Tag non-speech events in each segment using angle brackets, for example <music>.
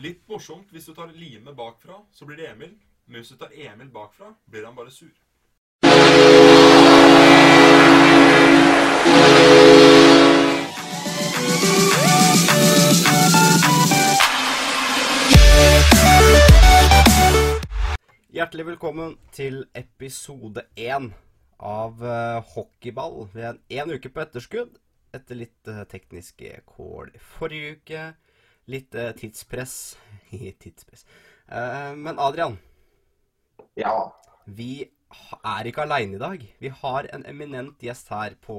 Litt morsomt hvis du tar Lime bakfra, så blir det Emil. Men hvis du tar Emil bakfra, blir han bare sur. Hjertelig velkommen til episode én av eh, Hockeyball. Vi er én uke på etterskudd etter litt eh, tekniske kål forrige uke. Litt eh, tidspress. <laughs> tidspress. Eh, men Adrian, Ja. vi er ikke aleine i dag. Vi har en eminent gjest her på,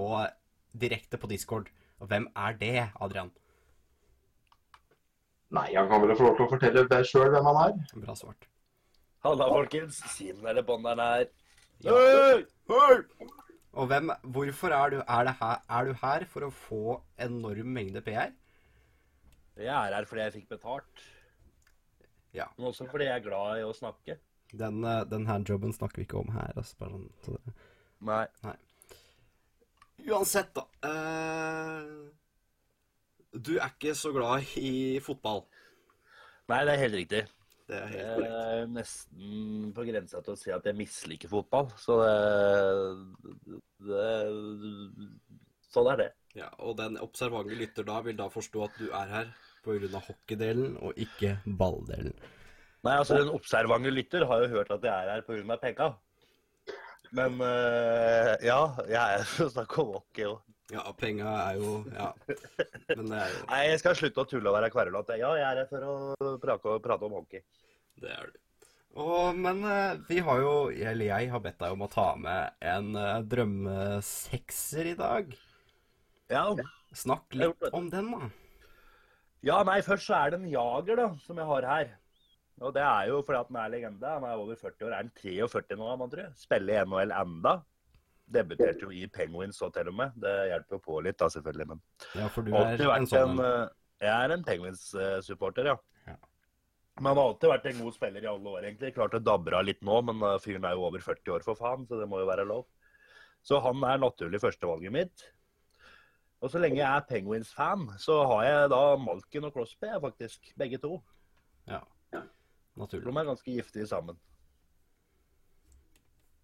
direkte på Discord. Og hvem er det, Adrian? Nei, han kan vel få lov til å fortelle deg sjøl hvem han er. Bra svart. Halla, folkens. Simen eller bånderen her. Ja. Hei! Og hvem, hvorfor er du, er, det her, er du her for å få enorm mengde PR? Jeg er her fordi jeg fikk betalt. Ja. Men også fordi jeg er glad i å snakke. Den, eh, den her jobben snakker vi ikke om her. Altså, bare sånn, så det. Nei. Uansett, da. Uh, du er ikke så glad i fotball. Nei, det er helt riktig. Det er Jeg helt korrekt. er nesten på grensa til å si at jeg misliker fotball. Så det, det Sånn er det. Ja, og den observante lytter da vil da forstå at du er her pga. hockeydelen og ikke balldelen. Nei, altså Den observante lytter har jo hørt at jeg er her pga. penga. Men øh, ja, jeg er jo snakke om hockey òg. Ja, penga er jo Ja. Men det er jo Nei, jeg skal slutte å tulle og være kverulete. Ja, jeg er her for å prate, prate om hockey. Det er du. Og, men eh, vi har jo Eller jeg har bedt deg om å ta med en eh, drømmesekser i dag. Ja, Snakk litt om den, da. Ja, nei, først så er det en jager da, som jeg har her. Og det er jo fordi at den er legende. Han er over 40 år. Er han 43 nå, man tror? Spiller i NHL enda. Debuterte jo i Penguins så til og med. Det hjelper jo på litt da, selvfølgelig. Men Ja, for du er en sånn en, en. eh, Jeg er en Penguins-supporter, ja. Ja. Men han har alltid vært en god spiller i alle år, egentlig. Klart det dabber av litt nå, men eh, fyren er jo over 40 år for faen, så det må jo være lov. Så han er naturlig førstevalget mitt. Og så lenge jeg er Penguins-fan, så har jeg da Malkin og Crosby, faktisk. Begge to. Ja. Naturlig. De er ganske giftige sammen.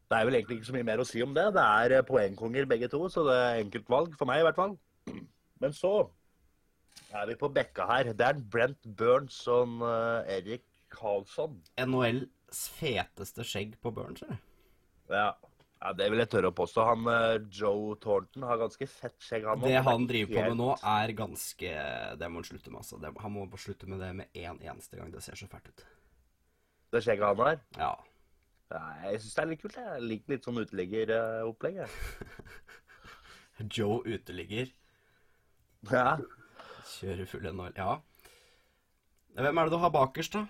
Det er vel egentlig ikke så mye mer å si om det. Det er eh, poengkonger begge to, så det er enkelt valg. For meg, i hvert fall. <clears throat> Men så er vi på bekka her. Det er Brent Burns og eh, Erik Karlsson. NHLs feteste skjegg på Burns, eller? Ja. Ja, det vil jeg tørre å påstå. Han eh, Joe Thornton har ganske fett skjegg, han Det han driver på med nå, er ganske Det må han slutte med, altså. Det, han må slutte med det med en eneste gang. Det ser så fælt ut. Det skjegget han har. Ja. Ja, jeg syns det er litt kult. Jeg liker litt sånn uteliggeropplegg. jeg. <laughs> Joe uteligger. Ja. Kjører full NHL. Ja. Hvem er det du har bakerst, da?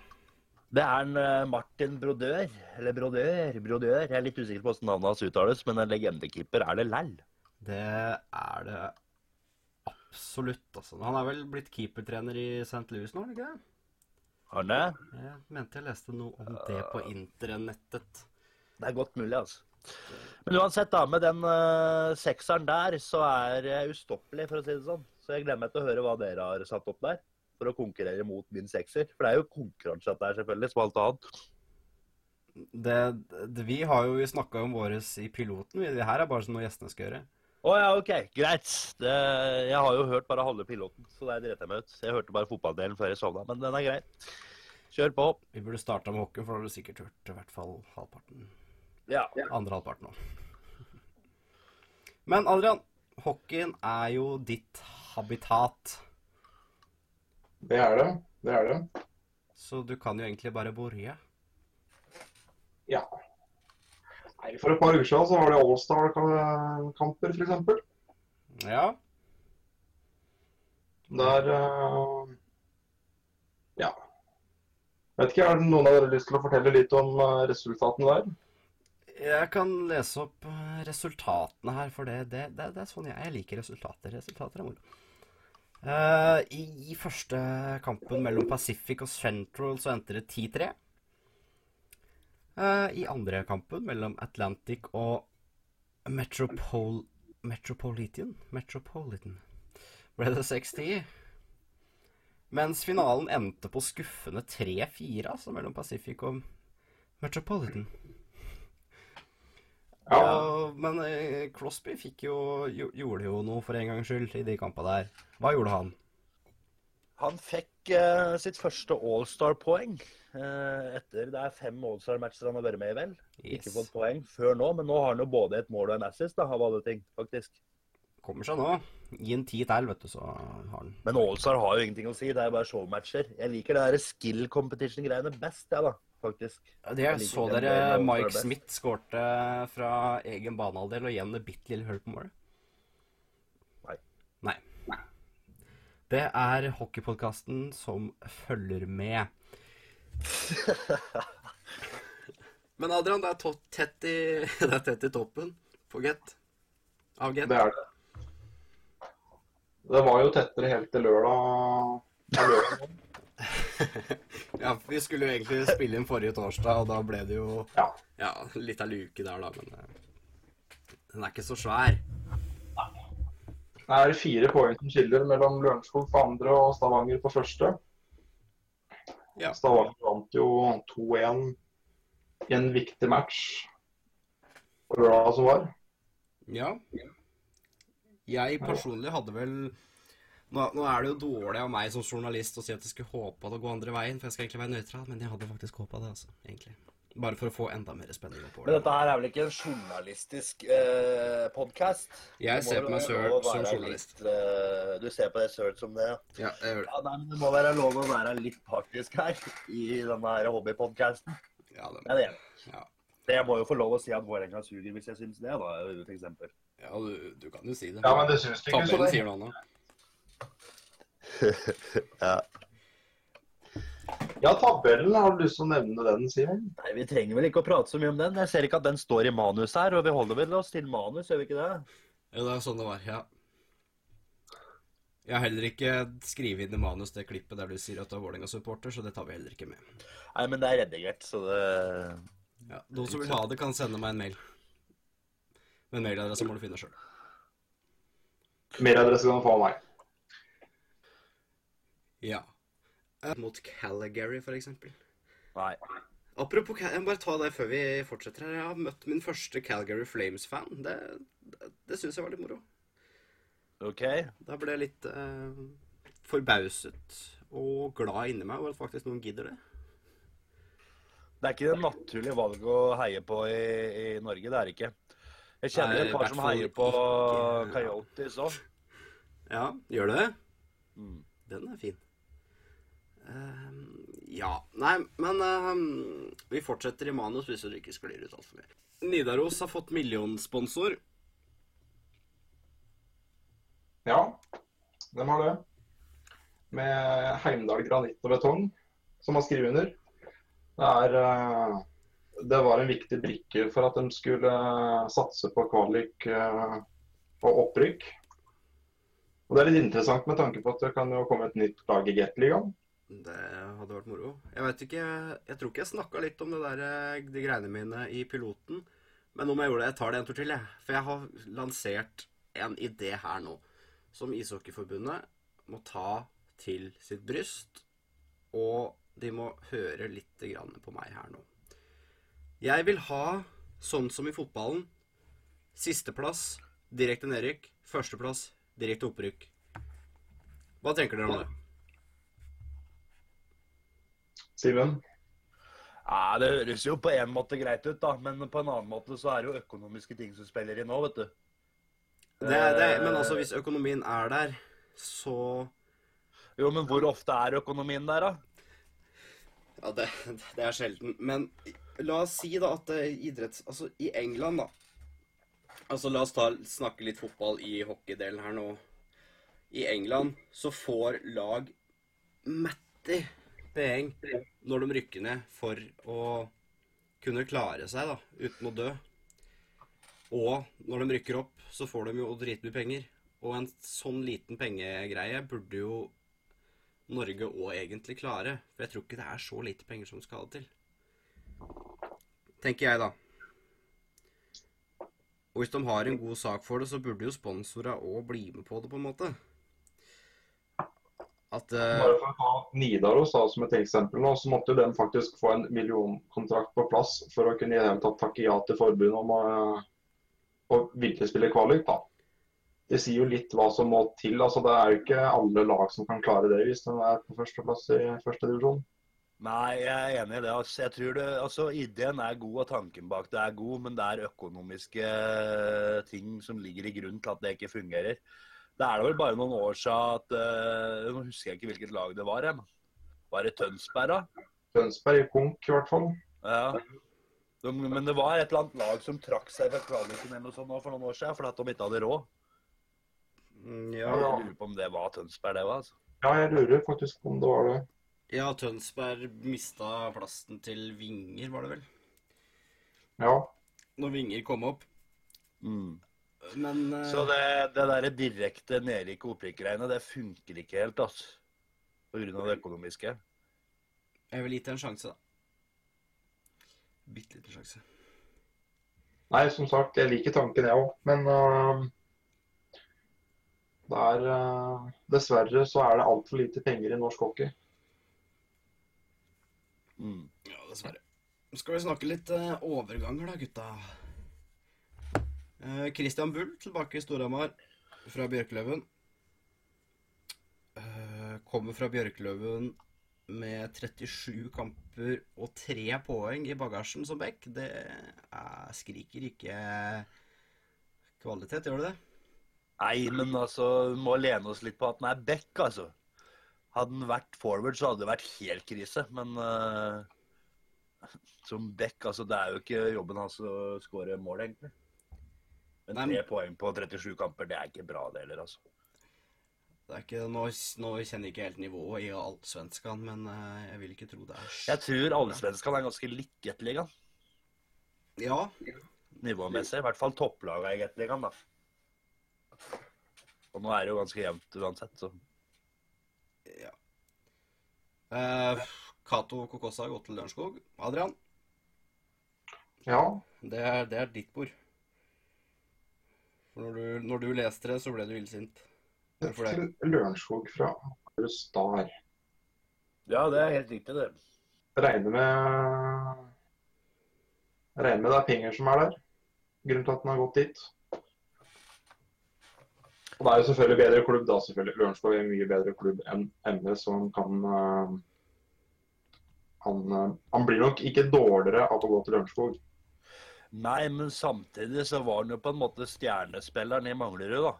Det er en eh, Martin Brodør. Eller Brodør. Brodør. Jeg er litt usikker på hvordan navnet hans uttales, men en legendekeeper er det læll. Det er det absolutt, altså. Han er vel blitt keepertrener i St. Louis nå, ikke det? Har han det? Jeg mente jeg leste noe om det på internettet. Det er godt mulig, altså. Men uansett, da, med den uh, sekseren der, så er jeg ustoppelig, for å si det sånn. Så jeg gleder meg til å høre hva dere har satt opp der. For å konkurrere mot min sekser. For det er jo konkurranse her selvfølgelig, som alt annet. Det, det, vi har jo snakka om våres i piloten. Det her er bare sånn noe gjestene skal gjøre. Å ja, OK. Greit. Det, jeg har jo hørt bare halve piloten, så det driter jeg meg ut. Jeg hørte bare fotballdelen før jeg sovna, men den er grei. Kjør på. Vi burde starta med hockey, for da har du sikkert hørt i hvert fall halvparten. Ja. Andre halvparten òg. Men Adrian, hockeyen er jo ditt habitat. Det er det. Det er det. Så du kan jo egentlig bare borge. Ja. Nei, For et par uker siden så var det Allstar-kamper, f.eks. Ja. Der uh, Ja. Vet ikke, Har noen av dere lyst til å fortelle litt om eh, resultatene der? Jeg kan lese opp eh, resultatene her, for det, det, det, det er sånn jeg, jeg liker resultater. Resultater er moro. Eh, i, første kampen mellom Pacific og Central så endte det 10-3. Uh, I andre kampen mellom Atlantic og Metropol Metropolitan Metropolitan ble det 6-10. Mens finalen endte på skuffende 3-4, altså mellom Pacific og Metropolitan. Ja. Og, men eh, Crosby fikk jo, gjo- gjorde jo noe for en gangs skyld i de kampene der. Hva gjorde han? Han fikk eh, sitt første All-Star-poeng. Eh, etter det er fem All-Star-matcher han har vært med i, vel. Ikke fått poeng før nå, men nå har han jo både et mål og en assist, da, av alle ting, faktisk. Kommer seg nå. Gi en ti til, vet du, så har han Men All-Star har jo ingenting å si, det er bare showmatcher. Jeg liker det der skill competition-greiene best, jeg, da, faktisk. Ja, Det Jeg så dere Mike Smith skårte fra egen banehalvdel og igjen et bitte lille hull på målet? Nei. Nei. Det er hockeypodkasten som følger med. <laughs> Men Adrian, det er tett i, <laughs> det er tett i toppen på Get. Av Get. Det er det. Det var jo tettere helt til lørdag. <laughs> Lørdag. Ja, vi skulle jo egentlig spille inn forrige torsdag, og da ble det jo Ja. ja, litt av luke der, da, men eh, den er ikke så svær. Det er fire poeng som skiller mellom Lørenskog på andre og Stavanger på første. Ja. Stavanger vant jo 2-1 i en viktig match på lørdag som var. Ja. Jeg personlig hadde vel nå, nå er det jo dårlig av meg som journalist å si at jeg skulle håpa det å gå andre veien, for jeg skal egentlig være nøytral, men jeg hadde faktisk håpa det, altså. Egentlig. Bare for å få enda mer spenning oppover. Men dette her er vel ikke en journalistisk eh, podkast? Jeg ser på meg sjøl som journalist. eh, du ser på deg sjøl som det? Ja, jeg gjør det. Ja, nei, men Det må være lov å være litt partisk her i denne her hobbypodkasten. Ja, det er det. ja. Jeg må jo få lov å si at Vålerenga suger hvis jeg syns det, da, for eksempel. ja du, du kan jo si det. Ja, men det syns du ikke så Tabellen sier noe annet. <laughs> Ja. Ja, tabellen. Har du lyst til å nevne den, Simen? Nei, Vi trenger vel ikke å prate så mye om den. Jeg ser ikke at den står i manus her, og vi holder vel oss til manus, gjør vi ikke det? Ja, det er sånn det var, ja. Jeg har heller ikke skrevet inn i manus det klippet der du sier at du er Vålerenga-supporter, så det tar vi heller ikke med. Nei, men det er redigert, så det Ja, De som vil ha det, kan sende meg en mail. Men mailadresse må du finne sjøl. Mailadresse kan du få av meg. Ja. Eh, Mot Calgary, for eksempel. Nei. Apropos Cal- Jeg må bare ta det før vi fortsetter her. Jeg har møtt min første Calgary Flames-fan. Det, det, det syns jeg var litt moro. OK. Da ble jeg litt eh, forbauset og glad inni meg over at faktisk noen gidder det. Det er ikke det naturlig valg å heie på i, i Norge, det er det ikke. Jeg kjenner Nei, et par som heier på ikke- Coyotes òg. Ja, gjør du det? Mm. Den er fin. Ehm, ja. Nei, men uh, vi fortsetter i manus hvis du ikke sklir ut altfor mye. Nidaros har fått millionsponsor. Ja, de har det. Med Heimdal granitt og betong, som har skrevet under. Det, er, uh, det var en viktig brikke for at de skulle eh, satse på kvalik eh, og opprykk. Og Det er litt interessant med tanke på at det kan jo komme et nytt lag i Gateligaen. Det hadde vært moro. Jeg vet ikke Jeg tror ikke jeg snakka litt om det der, eh, de greiene mine i piloten. Men om jeg gjorde det, jeg tar det en tur til, jeg. For jeg har lansert en idé her nå. Som Ishockeyforbundet må ta til sitt bryst. Og de må høre litt grann på meg her nå. Jeg vil ha, sånn som i fotballen, sisteplass direkte nedrykk. Førsteplass direkte opprykk. Hva tenker dere om det? Simen? Ja, det høres jo på en måte greit ut, da. Men på en annen måte så er det jo økonomiske ting som spiller inn nå, vet du. Det, det, men altså, hvis økonomien er der, så Jo, men hvor ofte er økonomien der, da? Ja, det, det er sjelden. Men la oss si da at eh, idretts... Altså, i England, da Altså, la oss ta, snakke litt fotball i hockeydelen her nå. I England så får lag matti poeng når de rykker ned for å kunne klare seg, da, uten å dø. Og når de rykker opp, så får de jo dritmye penger. Og en sånn liten pengegreie burde jo Norge òg egentlig klare. For jeg tror ikke det er så lite penger som skal til. Tenker jeg, da. Og hvis de har en god sak for det, så burde jo sponsorer òg bli med på det, på en måte. At uh... Bare for å ta Nidaros da, som et eksempel, nå, så måtte den faktisk få en millionkontrakt på plass for å kunne i takke ja til forbundet om å, å virkelig spille kvalik. da. Det sier jo litt hva som må til. altså Det er jo ikke alle lag som kan klare det hvis de er på førsteplass i første divisjon. Nei, jeg er enig i det. Altså, jeg tror det, altså, Ideen er god, og tanken bak det er god, men det er økonomiske eh, ting som ligger i grunn til at det ikke fungerer. Det er da vel bare noen år siden at uh, Nå husker jeg ikke hvilket lag det var. Jeg. Var det Tønsberg, da? Tønsberg konk i hvert fall. Ja. De, men det var et eller annet lag som trakk seg fra kvaliken eller noe sånt for noen år siden fordi at de ikke hadde råd. Ja. Jeg lurer på om det var Tønsberg, det var. altså. Ja, jeg lurer faktisk på om det var det. ja, Tønsberg mista plassen til Vinger, var det vel? Ja. Når Vinger kom opp. Men uh... Så det, det der direkte nedrykk- og opprykk-greiene, det funker ikke helt, altså. På grunn av det økonomiske. jeg vil gi det en sjanse, da. Bitte liten sjanse. Nei, som sagt, jeg liker tanken, jeg òg. Men uh, det er uh, Dessverre så er det altfor lite penger i norsk hockey. Mm. Ja, dessverre. Skal vi snakke litt uh, overganger, da, gutta? Eh, Christian Bull tilbake i Storhamar fra Bjørkløven. Eh, kommer fra Bjørkløven med 37 kamper og 3 poeng i bagasjen som back. Det er, skriker ikke kvalitet, gjør det det? Nei, men altså, vi må lene oss litt på at den er back, altså. Hadde den vært forward, så hadde det vært helt krise. Men uh, som back, altså, det er jo ikke jobben hans å skåre mål, egentlig. Men tre poeng på 37 kamper, det er ikke bra, det heller, altså. Det er ikke, nå, nå kjenner jeg ikke helt nivået i allsvenskan, men eh, jeg vil ikke tro det er Jeg tror allsvenskan er ganske like Gateligaen, Ja, nivåmessig. I hvert fall topplaga i Gateligaen, da. Og nå er det jo ganske jevnt uansett, så Ja. Eh, Cato Kokossa har gått til Lørenskog. Adrian, Ja, det er, det er ditt bord. For når du, når du leste det, så ble du illsint. Hvorfor det? Lørenskog fra Star. Ja, det er helt riktig, det. Regner med Regner med det er penger som er der. Grunnen til at den har gått dit. Og det er jo selvfølgelig bedre klubb, da. selvfølgelig. Lørenskog er en mye bedre klubb enn MS, så han kan uh, han, uh, han blir nok ikke dårligere av å gå til Lørenskog. Nei, men samtidig så var han jo på en måte stjernespilleren i Manglerud, da.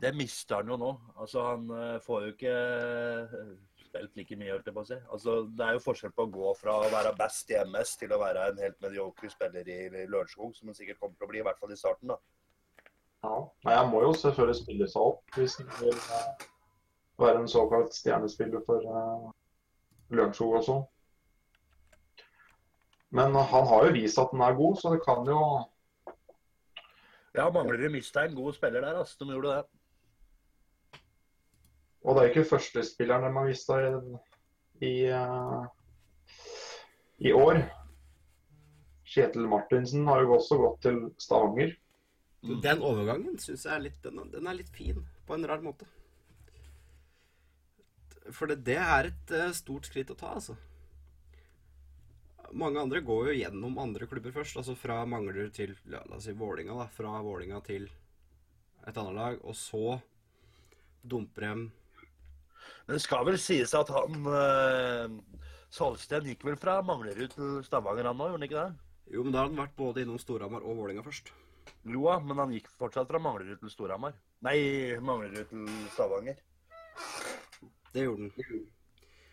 Det mister han jo nå. Altså, han eh, får jo ikke eh, spilt like mye, holdt jeg på å si. Altså, det er jo forskjell på å gå fra å være best i MS til å være en helt medioker spiller i Lørenskog, som han sikkert kommer til å bli, i hvert fall i starten, da. Ja. Nei, han må jo selvfølgelig spille seg opp hvis han vil eh, være en såkalt stjernespiller for uh, Lørenskog også. Men han har jo vist at han er god, så det kan jo Ja, Manglerud mista en god spiller der, altså. De gjorde det. Og det er ikke førstespilleren de har mista i, i, eh, i år. Kjetil Martinsen har jo også gått til Stavanger. Mm. Den overgangen syns jeg er litt, den, er- den er litt fin, på en rar måte. For det, det er et eh, stort skritt å ta, altså. Mange andre går jo gjennom andre klubber først. Altså fra Manglerud til la oss si Vålinga da. Fra Vålinga til et annet lag. Og så dumper dem Men det skal vel sies at han eh, Salsten gikk vel fra Manglerud til Stavanger, han òg, gjorde han ikke det? Jo, men da har han vært både innom Storhamar og Vålinga først. Jo da, men han gikk fortsatt fra Manglerud til Storhamar. Nei, Manglerud til Stavanger. Det gjorde han.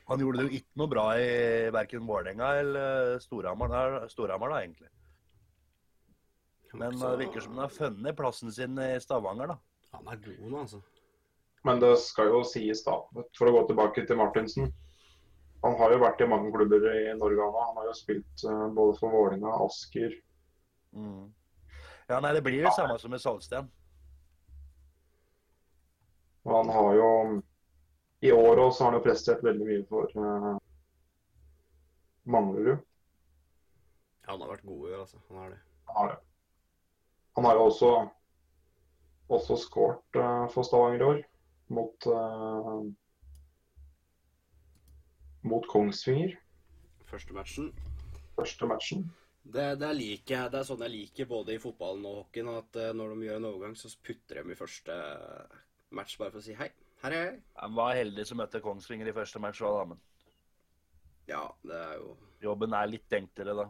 Han gjorde det jo ikke noe bra i verken Vålerenga eller Storhamar, Storhamar da, egentlig. Men det virker som han har funnet plassen sin i Stavanger, da. Han er god nå, altså. Men det skal jo sies, da, for å gå tilbake til Martinsen Han har jo vært i mange klubber i Norge, han. Han har jo spilt eh, både for Vålinga, Asker Mm. Ja, nei, det blir det samme som med Salsten. Og han har jo I år òg har han jo prestert veldig mye for uh, Manglerud. Ja, han har vært god i år, altså. Han har det. Han har det. Han har jo også også skåret uh, for Stavanger i år, mot uh, mot Kongsvinger. Første matchen. Første matchen. Det, det, er like, Det er sånn jeg liker både i fotballen og hockeyen. At når de gjør en overgang, så putter de i første match bare for å si hei. Her er jeg. Han var heldig som møtte Kongsvinger i første match òg, da. Men Ja, det er jo jobben er litt enklere, da.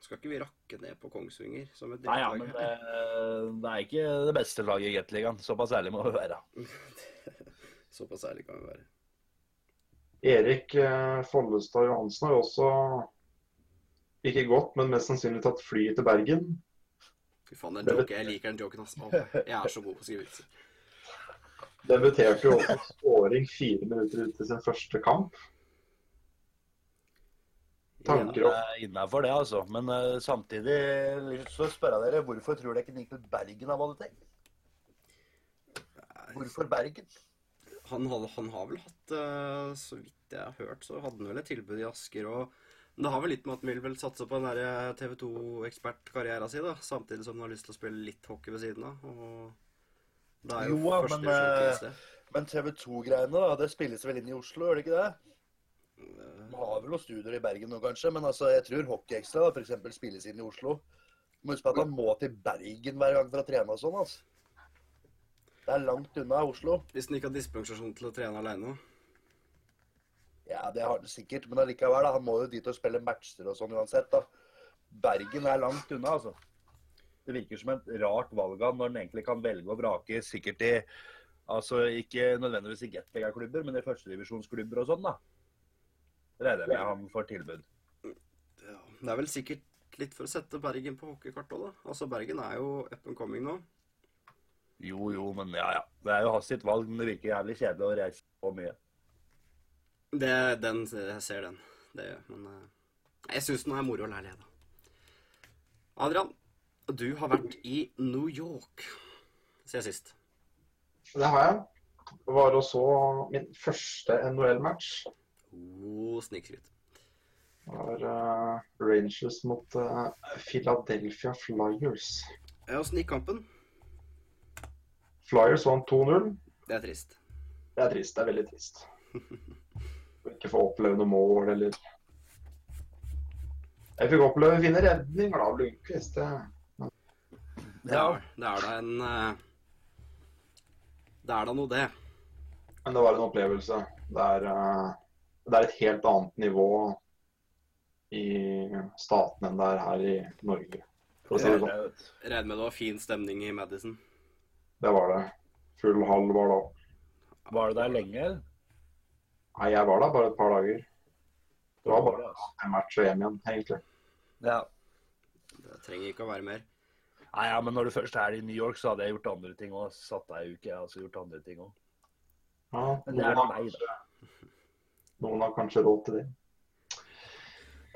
Skal ikke vi rakke ned på Kongsvinger som et Nei, ja, men det, det er ikke det beste laget i Gateligaen. Såpass ærlig må vi være. <laughs> Såpass ærlig kan vi være. Erik eh, Follestad Johansen har jo også ikke gått, men mest sannsynlig tatt flyet til Bergen. Fy faen, den joken, jeg liker den joken, ass. Jeg er så god på å skrive vitser. Debuterte jo også med scoring fire minutter ut i sin første kamp. Tanker om Innafor det, altså. Men uh, samtidig så spør jeg dere, hvorfor tror dere ikke til Bergen av alle ting? Hvorfor Bergen? Han, hadde, han har vel hatt, uh, så vidt jeg har hørt, så hadde han vel et tilbud i Asker. og men det har vel litt med at han vil vel satse på den der TV 2-ekspertkarrieren sin, da. Samtidig som han har lyst til å spille litt hockey ved siden av. og det er jo, Jo, første men, eh. Men TV 2-greiene, da, det spilles vel inn i Oslo, gjør det ikke det? Man har vel noen studier i Bergen nå, kanskje, men altså, jeg tror Hockeyekstra f.eks. for eksempel spilles inn i Oslo. Du må huske på at han må til Bergen hver gang for å trene og sånn, altså. Det er langt unna Oslo. Hvis han ikke har dispensasjon til å trene alene. Ja, det har han sikkert, men allikevel, da. Han må jo dit og spille matcher og sånn uansett, da. Bergen er langt unna, altså. Det virker som et rart valg av når han egentlig kan velge å vrake sikkert i Altså ikke nødvendigvis i Gatliga-klubber, men i førstedivisjonsklubber og sånn, da. Regner jeg med han får tilbud. Ja, det er vel sikkert litt for å sette Bergen på hockeykartet òg, da. Altså, Bergen er jo up and coming nå. Jo, jo, men ja, ja. Det er jo hans sitt valg, men det virker jævlig kjedelig å reise så mye. Det, den, jeg ser den. Det gjør jeg. Men eh, jeg syns den er moro å lære, da. Adrian, du har vært i New York siden sist. Det har jeg. Det var også min første NHL-match. Oh, snikskryt. Det var uh, Rangers mot uh, Philadelphia Flyers. Ja, Åssen gikk kampen? Flyers vant 2-0. Det er trist. Det er trist. Det er veldig trist. <laughs> Ikke få oppleve noe mål eller Jeg fikk oppleve fine redninger av Lundqvist. det- Det er, det er da en eh, Det er da noe, det. Men det var en opplevelse. Det er, eh, det er et helt annet nivå i staten enn det er her i Norge. For å si det sånn. Regner med det var fin stemning i Madison. Det var det. Full hall var da. Var du der lenge. Nei, jeg var der bare et par dager. Det var bare altså. en match og hjem igjen, egentlig. Ja. Det trenger ikke å være mer. Nei, ja, men når du først er i New York, så hadde jeg gjort andre ting òg. Satt deg i uke, jeg har også gjort andre ting òg. Ja, Men det er meg, kanskje, noen har kanskje råd til det.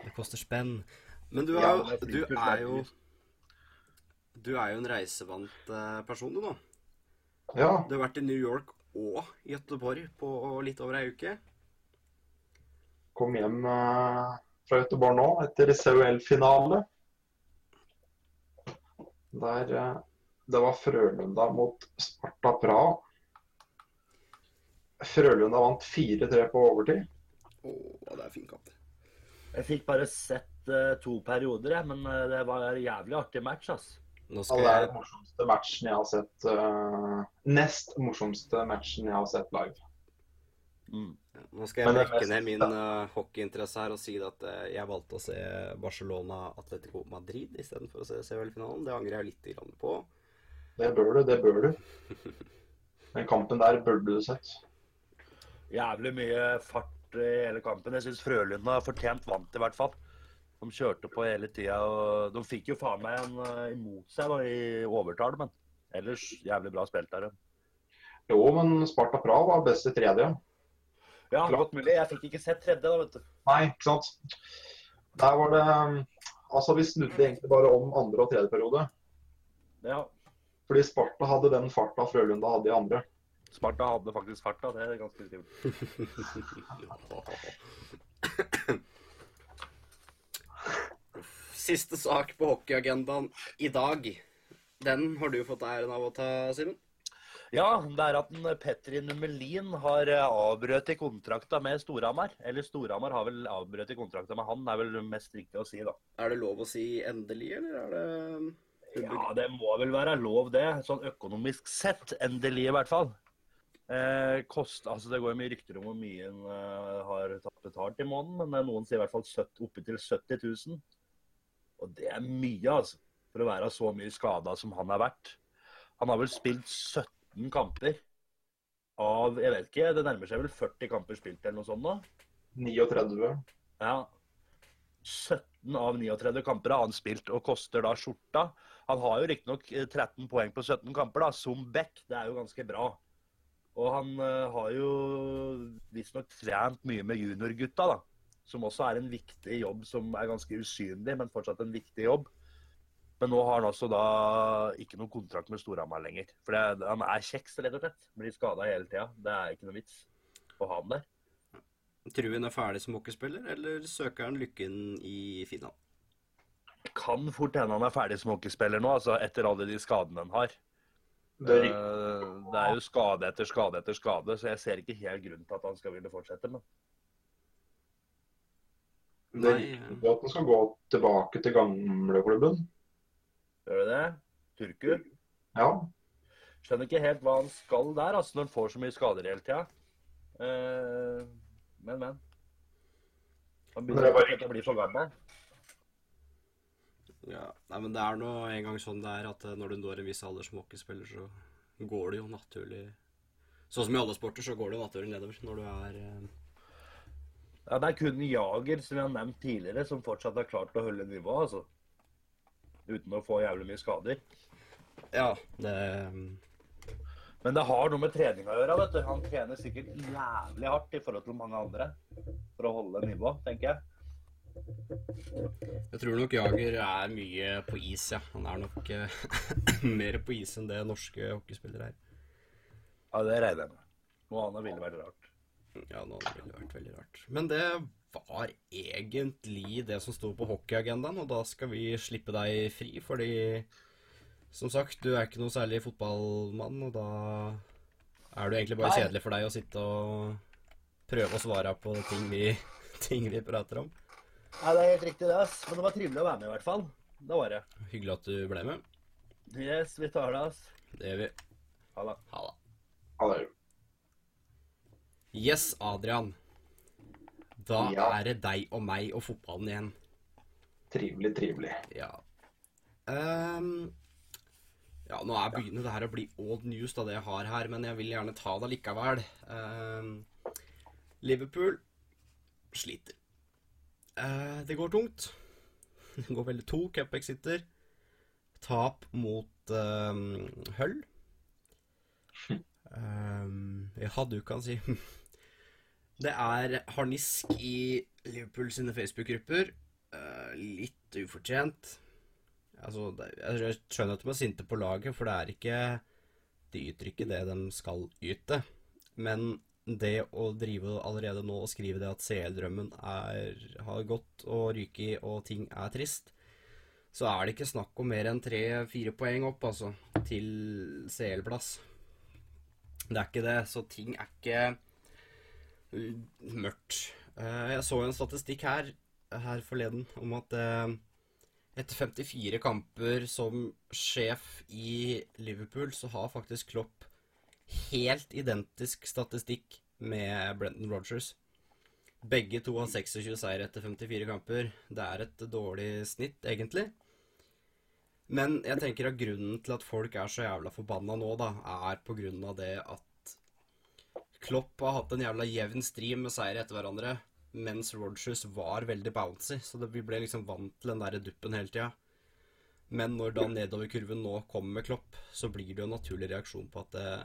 Det koster spenn. Men du Ja, er, men jo, du er jo. Du er jo en reisevant eh, person, du nå. Ja, Du har vært i New York og Gøteborg på litt over ei uke. kom hjem eh, fra Gøteborg nå etter COL-finale. Der eh, det var Frølunda mot Sparta Praha. Frølunda vant 4-3 på overtid. Å, det er fin kamp. Jeg fikk bare sett uh, to perioder, jeg, men uh, det var en jævlig artig match, ass. Nå Ja, det er den morsomste matchen jeg har sett. Uh, nest morsomste matchen jeg har sett live. Mm. Nå skal jeg brekke ned min uh, hockeyinteresse her og si at uh, jeg valgte å se Barcelona Atletico Madrid istedenfor å se CL-finalen. Det angrer jeg litt grann på. Det bør du, det bør du. Den kampen der burde du sett. Jævlig mye fart i hele kampen. Jeg syns har fortjent vant, i hvert fall. De kjørte på hele tida, de fikk jo faen meg en eh, imot seg da, i overtall, men ellers jævlig bra spilt der. Jo, men Sparta Praha var best i tredje. Ja, Klart. godt mulig. Jeg fikk ikke sett tredje, da, vet du. Nei, ikke sant. Der var det Altså, vi snudde egentlig bare om andre og tredje periode. Ja. Fordi Sparta hadde den farta Frølunda hadde i andre. Sparta hadde faktisk farta, det er ganske kult. <laughs> Siste sak på hockeyagendaen i dag. Den har du fått æren av å ta, Simen. Ja, det er at en Petri Nummelin har eh, avbrøt i kontrakta med Storhamar. Eller Storhamar har vel avbrøt i kontrakta med han, det er vel mest riktig å si, da. Er det lov å si endelig, eller er det Ja, det må vel være lov, det. Sånn økonomisk sett. Endelig, i hvert fall. Eh, kost, altså Det går jo mye rykter om hvor mye en eh, har tatt betalt i måneden, men eh, noen sier i hvert fall 70, opptil 70 000. Og det er mye, altså. For å være så mye skada som han har vært. Han har vel spilt 17 kamper av Jeg vet ikke, det nærmer seg vel 40 kamper spilt eller noe sånt nå? 39. Ja. 17 av 39 kamper har han spilt, og koster da skjorta. Han har jo riktignok 13 poeng på 17 kamper, da, som back. Det er jo ganske bra. Og han eh, har jo visstnok trent mye med juniorgutta, da. Som også er en viktig jobb som er ganske usynlig, men fortsatt en viktig jobb. Men nå har han altså da ikke noen kontrakt med Storhamar lenger. For det, han er kjeks, rett og slett. Blir skada hele tida. Det er ikke noe vits å ha han der. Tror han er ferdig som hockeyspiller, eller søker han lykken i Finland? Kan fort hende han er ferdig som hockeyspiller nå, altså etter alle de skadene han har. Det, er, Det er jo skade etter skade etter skade, så jeg ser ikke helt grunnen til at han skal ville fortsette. Men det er riktig at han skal gå tilbake til gamleklubben. Gjør det det? Turku? Ja. Skjønner ikke helt hva han skal der, altså, når han får så mye skader hele tida. Uh, men, men. Han Men det er begynner bare- å bli for gammel. Ja, nei, men det er nå en gang sånn det er at eh, når du når en viss alder som hockeyspiller, så går det jo naturlig Sånn som i alle sporter, så går det jo naturlig nedover når du er uh... Ja, Det er kun Jager, som vi har nevnt tidligere, som fortsatt har klart å holde nivået, altså. Uten å få jævlig mye skader. Ja, det Men det har noe med trening å gjøre. vet du. Han trener sikkert jævlig hardt i forhold til mange andre for å holde nivå, tenker jeg. Jeg tror nok Jager er mye på is, ja. Han er nok eh, <laughs> mer på is enn det norske hockeyspillere er. Ja, det regner jeg med. Noe annet ville vært rart. Ja, nå ville det vært veldig rart. Men det var egentlig det som sto på hockeyagendaen, og da skal vi slippe deg fri, fordi som sagt, du er ikke noe særlig fotballmann, og da er det egentlig bare Nei. kjedelig for deg å sitte og prøve å svare på ting vi, <laughs> ting vi prater om. Nei, det er helt riktig, det. ass. Men det var trivelig å være med, i hvert fall. Det var det. Hyggelig at du ble med. Yes, vi tar det, ass. Det gjør vi. Ha det. Ha det. Yes, Adrian. Da Ja. er det deg og meg og fotballen igjen. trivelig, trivelig. Ja. Um, ja, nå er begynner det her å bli old news, da, det jeg har her, men jeg vil gjerne ta det likevel. Um, Liverpool sliter. Uh, det går tungt. <laughs> Det går veldig to sitter Tap mot um, Hull. <laughs> Ehm, ja, du kan si <laughs> Det er harnisk i Liverpool sine Facebook-grupper. Uh, litt ufortjent. Altså, jeg skjønner at de er sinte på laget, for det er ikke De yter ikke det de skal yte. Men det å drive allerede nå og skrive det at CL-drømmen har gått og ryket og ting er trist, så er det ikke snakk om mer enn tre-fire poeng opp, altså, til CL-plass. Det er ikke det, så ting er ikke mørkt. Eh, Jeg så en statistikk her, her forleden om at eh, etter 54 kamper som sjef i Liverpool, så har faktisk Klopp helt identisk statistikk med Brenton Rodgers. Begge to har 26 seier etter 54 kamper. Det er et dårlig snitt, egentlig. Men jeg tenker at grunnen til at folk er så jævla forbanna nå, da, er på grunn av det at Klopp har hatt en jævla jevn stream med seire etter hverandre, mens Rodgers var veldig bouncy, så det, vi ble liksom vant til den der duppen hele tida. Men når da nedoverkurven nå kommer med Klopp, så blir det jo en naturlig reaksjon på at eh,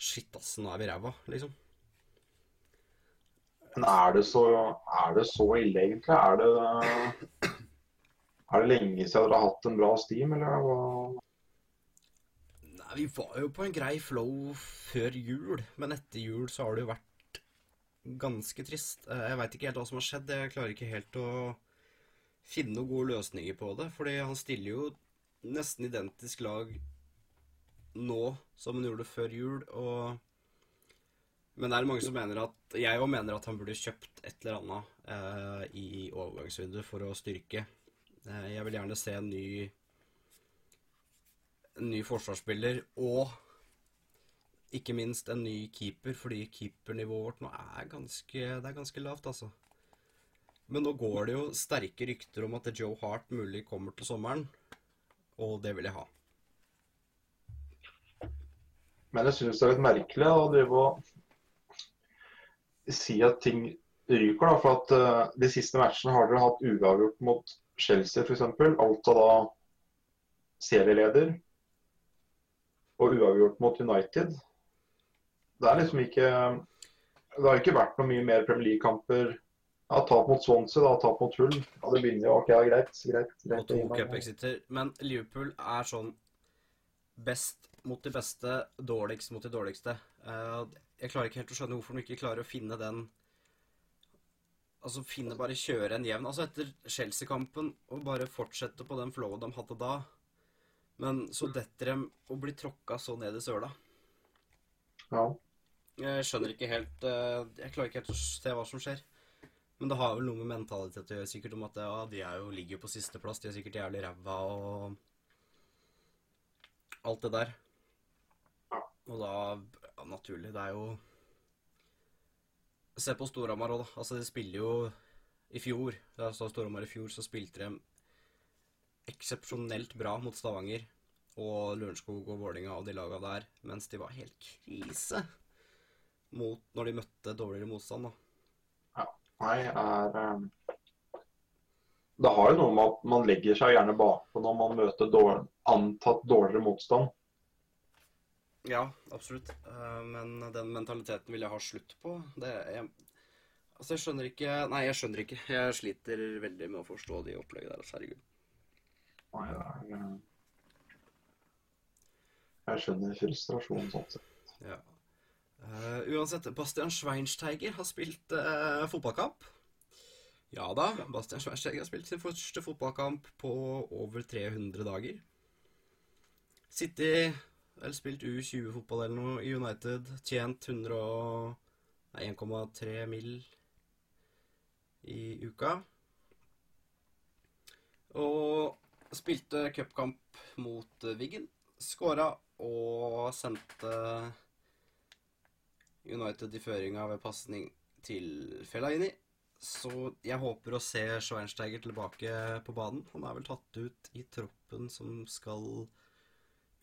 Shit, ass, nå er vi ræva, liksom. Men er det så, er det så ille, egentlig? Er det, er det lenge siden dere har hatt en bra steam, eller hva? Vi var jo på en grei flow før jul, men etter jul så har det jo vært ganske trist. Eh, Jeg veit ikke helt hva som har skjedd. Jeg klarer ikke helt å finne noen gode løsninger på det. Fordi han stiller jo nesten identisk lag nå som han gjorde før jul. og Men det er mange som mener at Jeg òg mener at han burde kjøpt et eller annet eh, i overgangsvinduet for å styrke. Eh, jeg vil gjerne se en ny En ny forsvarsspiller og ikke minst en ny keeper, fordi keepernivået vårt nå er ganske, det er ganske lavt, altså. Men nå går det jo sterke rykter om at Joe Hart mulig kommer til sommeren, og det vil jeg ha. Men jeg syns det er litt merkelig å drive og si at ting ryker. da, For at uh, de siste matchene har dere hatt uavgjort mot Chelsea f.eks. av da serieleder. Og uavgjort mot United. Det er liksom ikke Det har ikke vært noe mye mer Premier League-kamper. Ja, Tap mot Swansea, da, tap mot Hull. Ja, det begynner jo OK, ja, greit. greit, Og greit to cup-exiter. Men Liverpool er sånn best mot de beste, dårligst mot de dårligste. Eh, jeg klarer ikke helt å skjønne hvorfor de ikke klarer å finne den Altså finne bare kjøre en jevn Altså etter Chelsea-kampen og bare fortsette på den flowen de hadde da. Men så detter de og blir tråkka så ned i søla. Ja. Jeg skjønner ikke helt eh, Jeg klarer ikke helt å se hva som skjer. Men det har vel noe med mentalitet å gjøre, sikkert om at ja, de jo, ligger jo på sisteplass. De er sikkert jævlig ræva og alt det der. Ja. Og da ja, Naturlig. Det er jo Se på Storhamar òg, da. Altså, de spiller jo i fjor. Da jeg så Storhamar i fjor, så spilte de eksepsjonelt bra mot Stavanger og Lørenskog og Vålinga og de laga der, mens de var helt krise mot når de møtte dårligere motstand, da. Nei, er um, Det har jo noe med at man legger seg gjerne bakpå når man møter dårlig, antatt dårligere motstand. Ja, absolutt. Eh, Men den mentaliteten vil jeg ha slutt på. Det jeg, Altså, jeg skjønner ikke Nei, jeg skjønner ikke. Jeg sliter veldig med å forstå de opplegget der. altså, Herregud. Nei, det er, jeg skjønner frustrasjonen sånn sett. Ja. Uh, uansett, Bastian Schweinsteiger har spilt uh, fotballkamp. Ja da, Bastian Schweinsteiger har spilt sin første fotballkamp på over 300 dager. City eller spilt U20-fotball eller noe i United. Tjent 100 og- nei, 1,3 mill. i uka. Og spilte cupkamp mot eh, Wiggen. Skåra og sendte United i føringa ved pasning til Fellaini. Så jeg håper å se Schweinsteiger tilbake på banen. Han er vel tatt ut i troppen som skal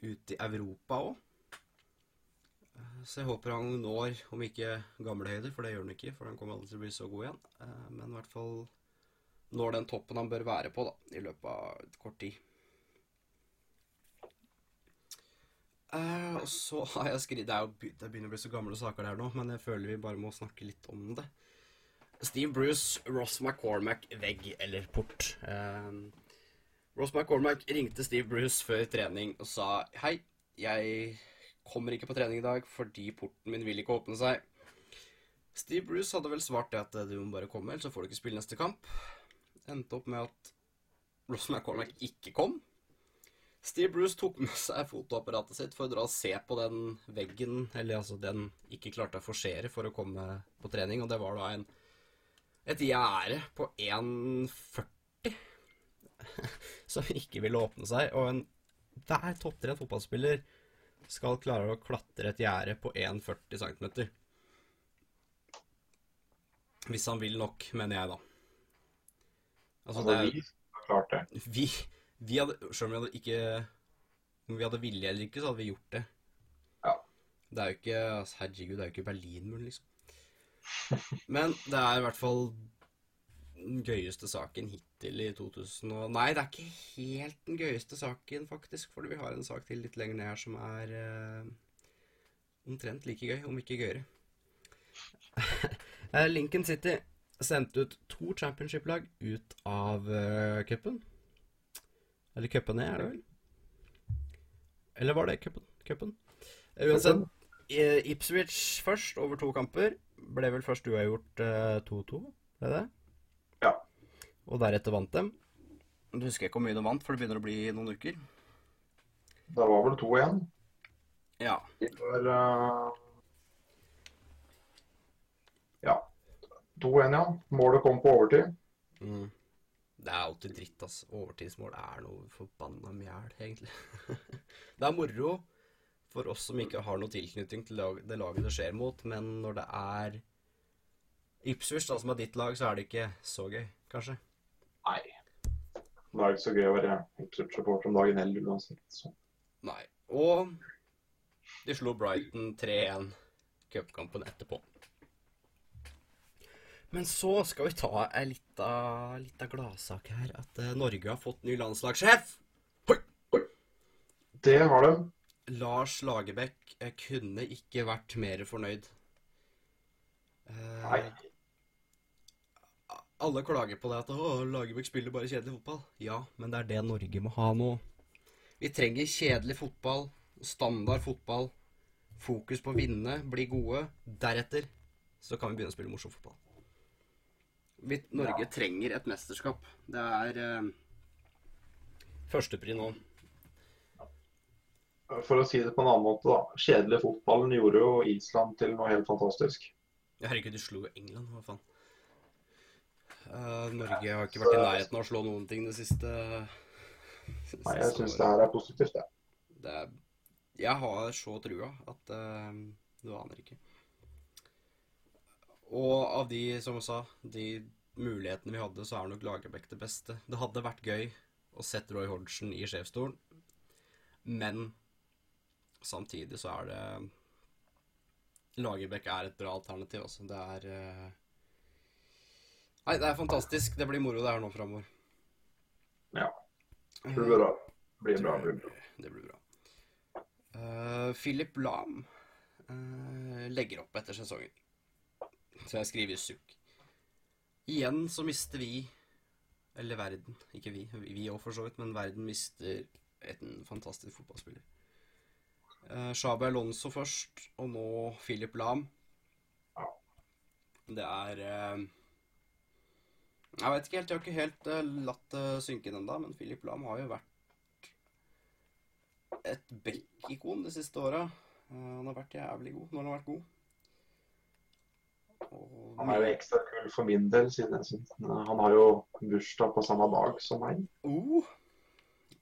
ut i Europa òg. Så jeg håper han når, om ikke gamle høyder, for det gjør han ikke, for han kommer aldri til å bli så god igjen, Eh, men i hvert fall når den toppen han bør være på, da, i løpet av kort tid. Eh, og så har jeg skrevet Det be- det begynner å bli så gamle saker der nå, men jeg føler vi bare må snakke litt om det. Steve Bruce, Ross McCormack, vegg eller port. Eh, Ross McCormack ringte Steve Bruce før trening og sa Hei, jeg kommer ikke på trening i dag fordi porten min vil ikke åpne seg. Steve Bruce hadde vel svart det at du må bare komme, ellers så får du ikke spille neste kamp. Endte opp med at Ross McCormack ikke kom. Steve Bruce tok med seg fotoapparatet sitt for å dra og se på den veggen, eller altså den ikke klarte å forsere for å komme på trening, og det var da en, et gjerde på 1,40 <laughs> som ikke ville åpne seg, og en hver topptrent fotballspiller skal klare å klatre et gjerde på 1,40 cm. Hvis han vil nok, mener jeg da. Altså, Altså, det er, vi har klart det. vi, vi hadde Selv om vi hadde ikke Om vi hadde vilje eller ikke, så hadde vi gjort det. Ja. Det er jo ikke altså, Herregud, det er jo ikke Berlinmuren, liksom. Men det er i hvert fall den gøyeste saken hittil i 2000 og Nei, det er ikke helt den gøyeste saken, faktisk. For vi har en sak til litt lenger ned her som er eh, omtrent like gøy, om ikke gøyere. <laughs> Eh, Lincoln City sendte ut to championship-lag ut av uh, cupen. Eller cupene, er det vel? Eller var det cupen? Cupen? Eh, Uansett, eh, Ipswich først, over to kamper. Ble vel først uavgjort eh, 2-2, ble det? Ja. Og deretter vant dem. Du husker ikke hvor mye de vant, for det begynner å bli noen uker. Det var vel to igjen. Ja. For uh, Ja. 2-1, ja. Målet kom på overtid. Mm. Det er alltid dritt, ass. Overtidsmål er noe forbanna mjæl, egentlig. <laughs> det er moro for oss som ikke har noe tilknytning til det laget det skjer mot, men når det er Ipswich, da, som er ditt lag, så er det ikke så gøy, kanskje. Nei. Det er ikke så gøy å være Ipswich-supporter om dagen heller, uansett. Så. Nei. Og de slo Brighton 3-1 cupkampen etterpå. Men så skal vi ta ei lita, gladsak her. At eh, Norge har fått ny landslagssjef. Det har de. Lars Lagerbäck eh, kunne ikke vært mer fornøyd. Eh, Nei. alle klager på det at å, Lagerbäck spiller bare kjedelig fotball. Ja, men det er det Norge må ha nå. Vi trenger kjedelig fotball, standard fotball, fokus på å vinne, bli gode. Deretter så kan vi begynne å spille morsom fotball. Vi, Norge Ja. trenger et mesterskap. Det er eh, førstepri nå. For å si det på en annen måte, da. Kjedelig fotballen gjorde jo Island til noe helt fantastisk. Herregud, de slo jo England, hva faen. Uh, Norge har ikke vært i nærheten av å slå noen ting det siste Nei, jeg syns det her er positivt, jeg. det er, Jeg har så trua at uh, du aner ikke. Og av de, som jeg sa, de mulighetene vi hadde, så er nok Lagerbäck det beste. Det hadde vært gøy å sette Roy Hodgson i sjefsstolen, men samtidig så er det Lagerbäck er et bra alternativ, altså. Det er eh, Nei, det er fantastisk. Det blir moro det her nå framover. Ja. Det blir bra. Det blir bra. Det blir bra. Det blir bra. Eh, Philip Lahm uh, legger opp etter sesongen. Så jeg skriver sukk. Igjen så mister vi, eller verden, ikke vi, vi òg for så vidt, men verden mister en fantastisk fotballspiller. Uh, Shabi Alonso først, og nå Philip Lahm. Det er uh, Jeg vet ikke helt, jeg har ikke helt uh, latt det synke inn ennå, men Philip Lahm har jo vært et Beck-ikon de siste åra. han har vært jævlig god når han har vært god. Han er jo ekstra kul for min del, siden jeg synes han har jo bursdag på samme dag som meg. Oh,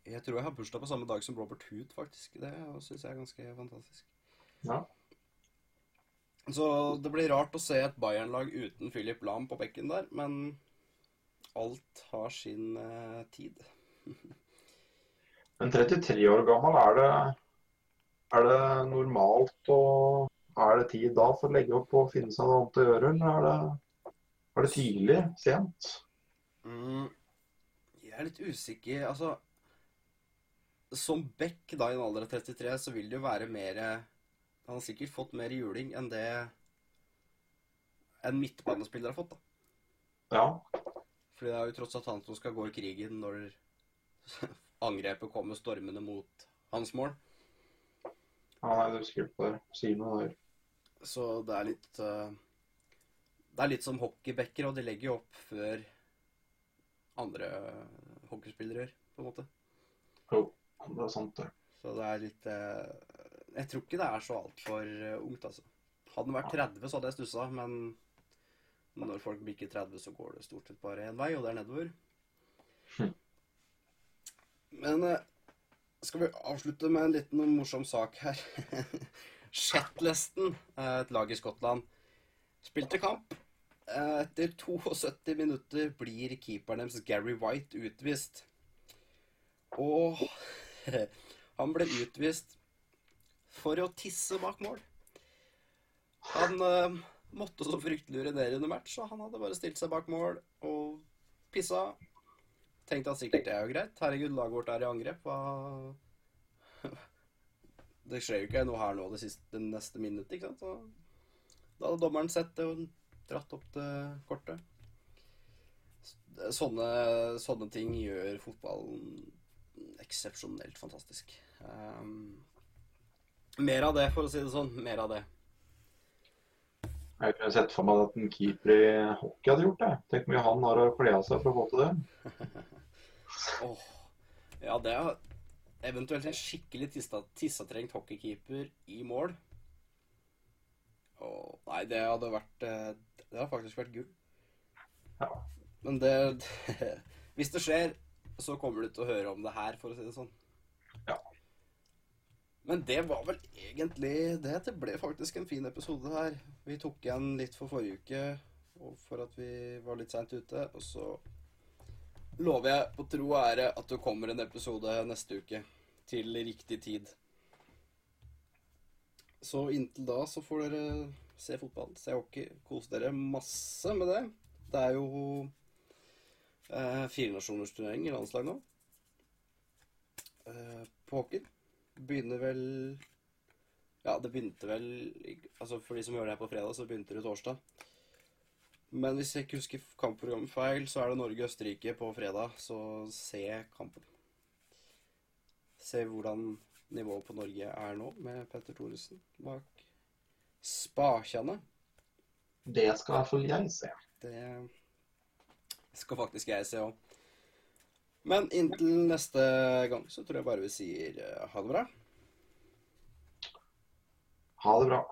jeg tror jeg har bursdag på samme dag som Robert Hood, faktisk. Det syns jeg er ganske fantastisk. Ja. Så det blir rart å se et Bayern-lag uten Philip Lahm på bekken der, men alt har sin uh, tid. Men 33 år gammel, er det, er det normalt å Er det tid da for å legge opp og finne seg noe annet å gjøre, eller er det, er det tidlig? Sent? Mm, jeg er litt usikker. Altså Som Beck da i en alder av 33, så vil det jo være mer Han har sikkert fått mer juling enn det en midtbanespiller har fått. da Ja. Fordi det er jo tross alt han som skal gå i krigen når <laughs> angrepet kommer stormende mot hans mål. Ja, det er usikker på det. Si noe der. Så det er litt eh, Det er litt som hockeybacker, og de legger jo opp før andre hockeyspillere gjør, på en måte. Jo, det er sant, det. Så det er litt eh, Jeg tror ikke det er så altfor ungt, altså. Hadde den vært 30, så hadde jeg stussa, men når folk bikker 30, så går det stort sett bare én vei, og det er nedover. Hm. Men eh, skal vi avslutte med en liten morsom sak her? <laughs> Shetlesten, eh, et lag i Skottland, spilte kamp. Eh, Etter <laughs> 72 minutter blir keeperen deres Gary White utvist. Og <laughs> han ble utvist for å tisse bak mål. Han uh, måtte så fryktelig urinere under match, så han hadde bare stilt seg bak mål og pissa. Tenkte han sikkert det er jo greit. Herregud, laget vårt er i angrep. Hva Det skjer jo ikke noe her nå det, siste, det neste minuttet, ikke sant. Så da hadde dommeren sett det og dratt opp det kortet. Sånne, sånne ting gjør fotballen eksepsjonelt fantastisk. Um, mer av det, for å si det sånn. Mer av det. Jeg kunne sett for meg at en keeper i hockey hadde gjort det. Tenk hvor mye han har å kle av seg for å få til det. <laughs> oh, ja, det er eventuelt en skikkelig tissa, tissatrengt hockeykeeper i mål. Og Nei, det hadde vært eh, Det hadde faktisk vært gull. Ja. Men det <laughs> Hvis det skjer, så kommer du til å høre om det her, for å si det sånn. Ja. Men det var vel egentlig det. Det ble faktisk en fin episode her. Vi tok igjen litt for forrige uke og for at vi var litt seint ute. Og så lover jeg på tro og ære at det kommer en episode neste uke. Til riktig tid. Så inntil da så får dere se fotball, se hockey, kose dere masse med det. Det er jo eh, firenasjonersturnering i landslag nå. Eh, på. Begynner vel Ja, det begynte vel Altså for de som hører det her på fredag, så begynte det torsdag. Men hvis jeg ikke husker kampprogrammet feil, så er det Norge-Østerrike på fredag, så se kampen. Se hvordan nivået på Norge er nå, med Petter Thoresen bak spakene. Det skal i hvert fall jeg se. Det skal faktisk jeg se òg. Men inntil neste gang så tror jeg bare vi sier eh, ha det bra. Ha det bra.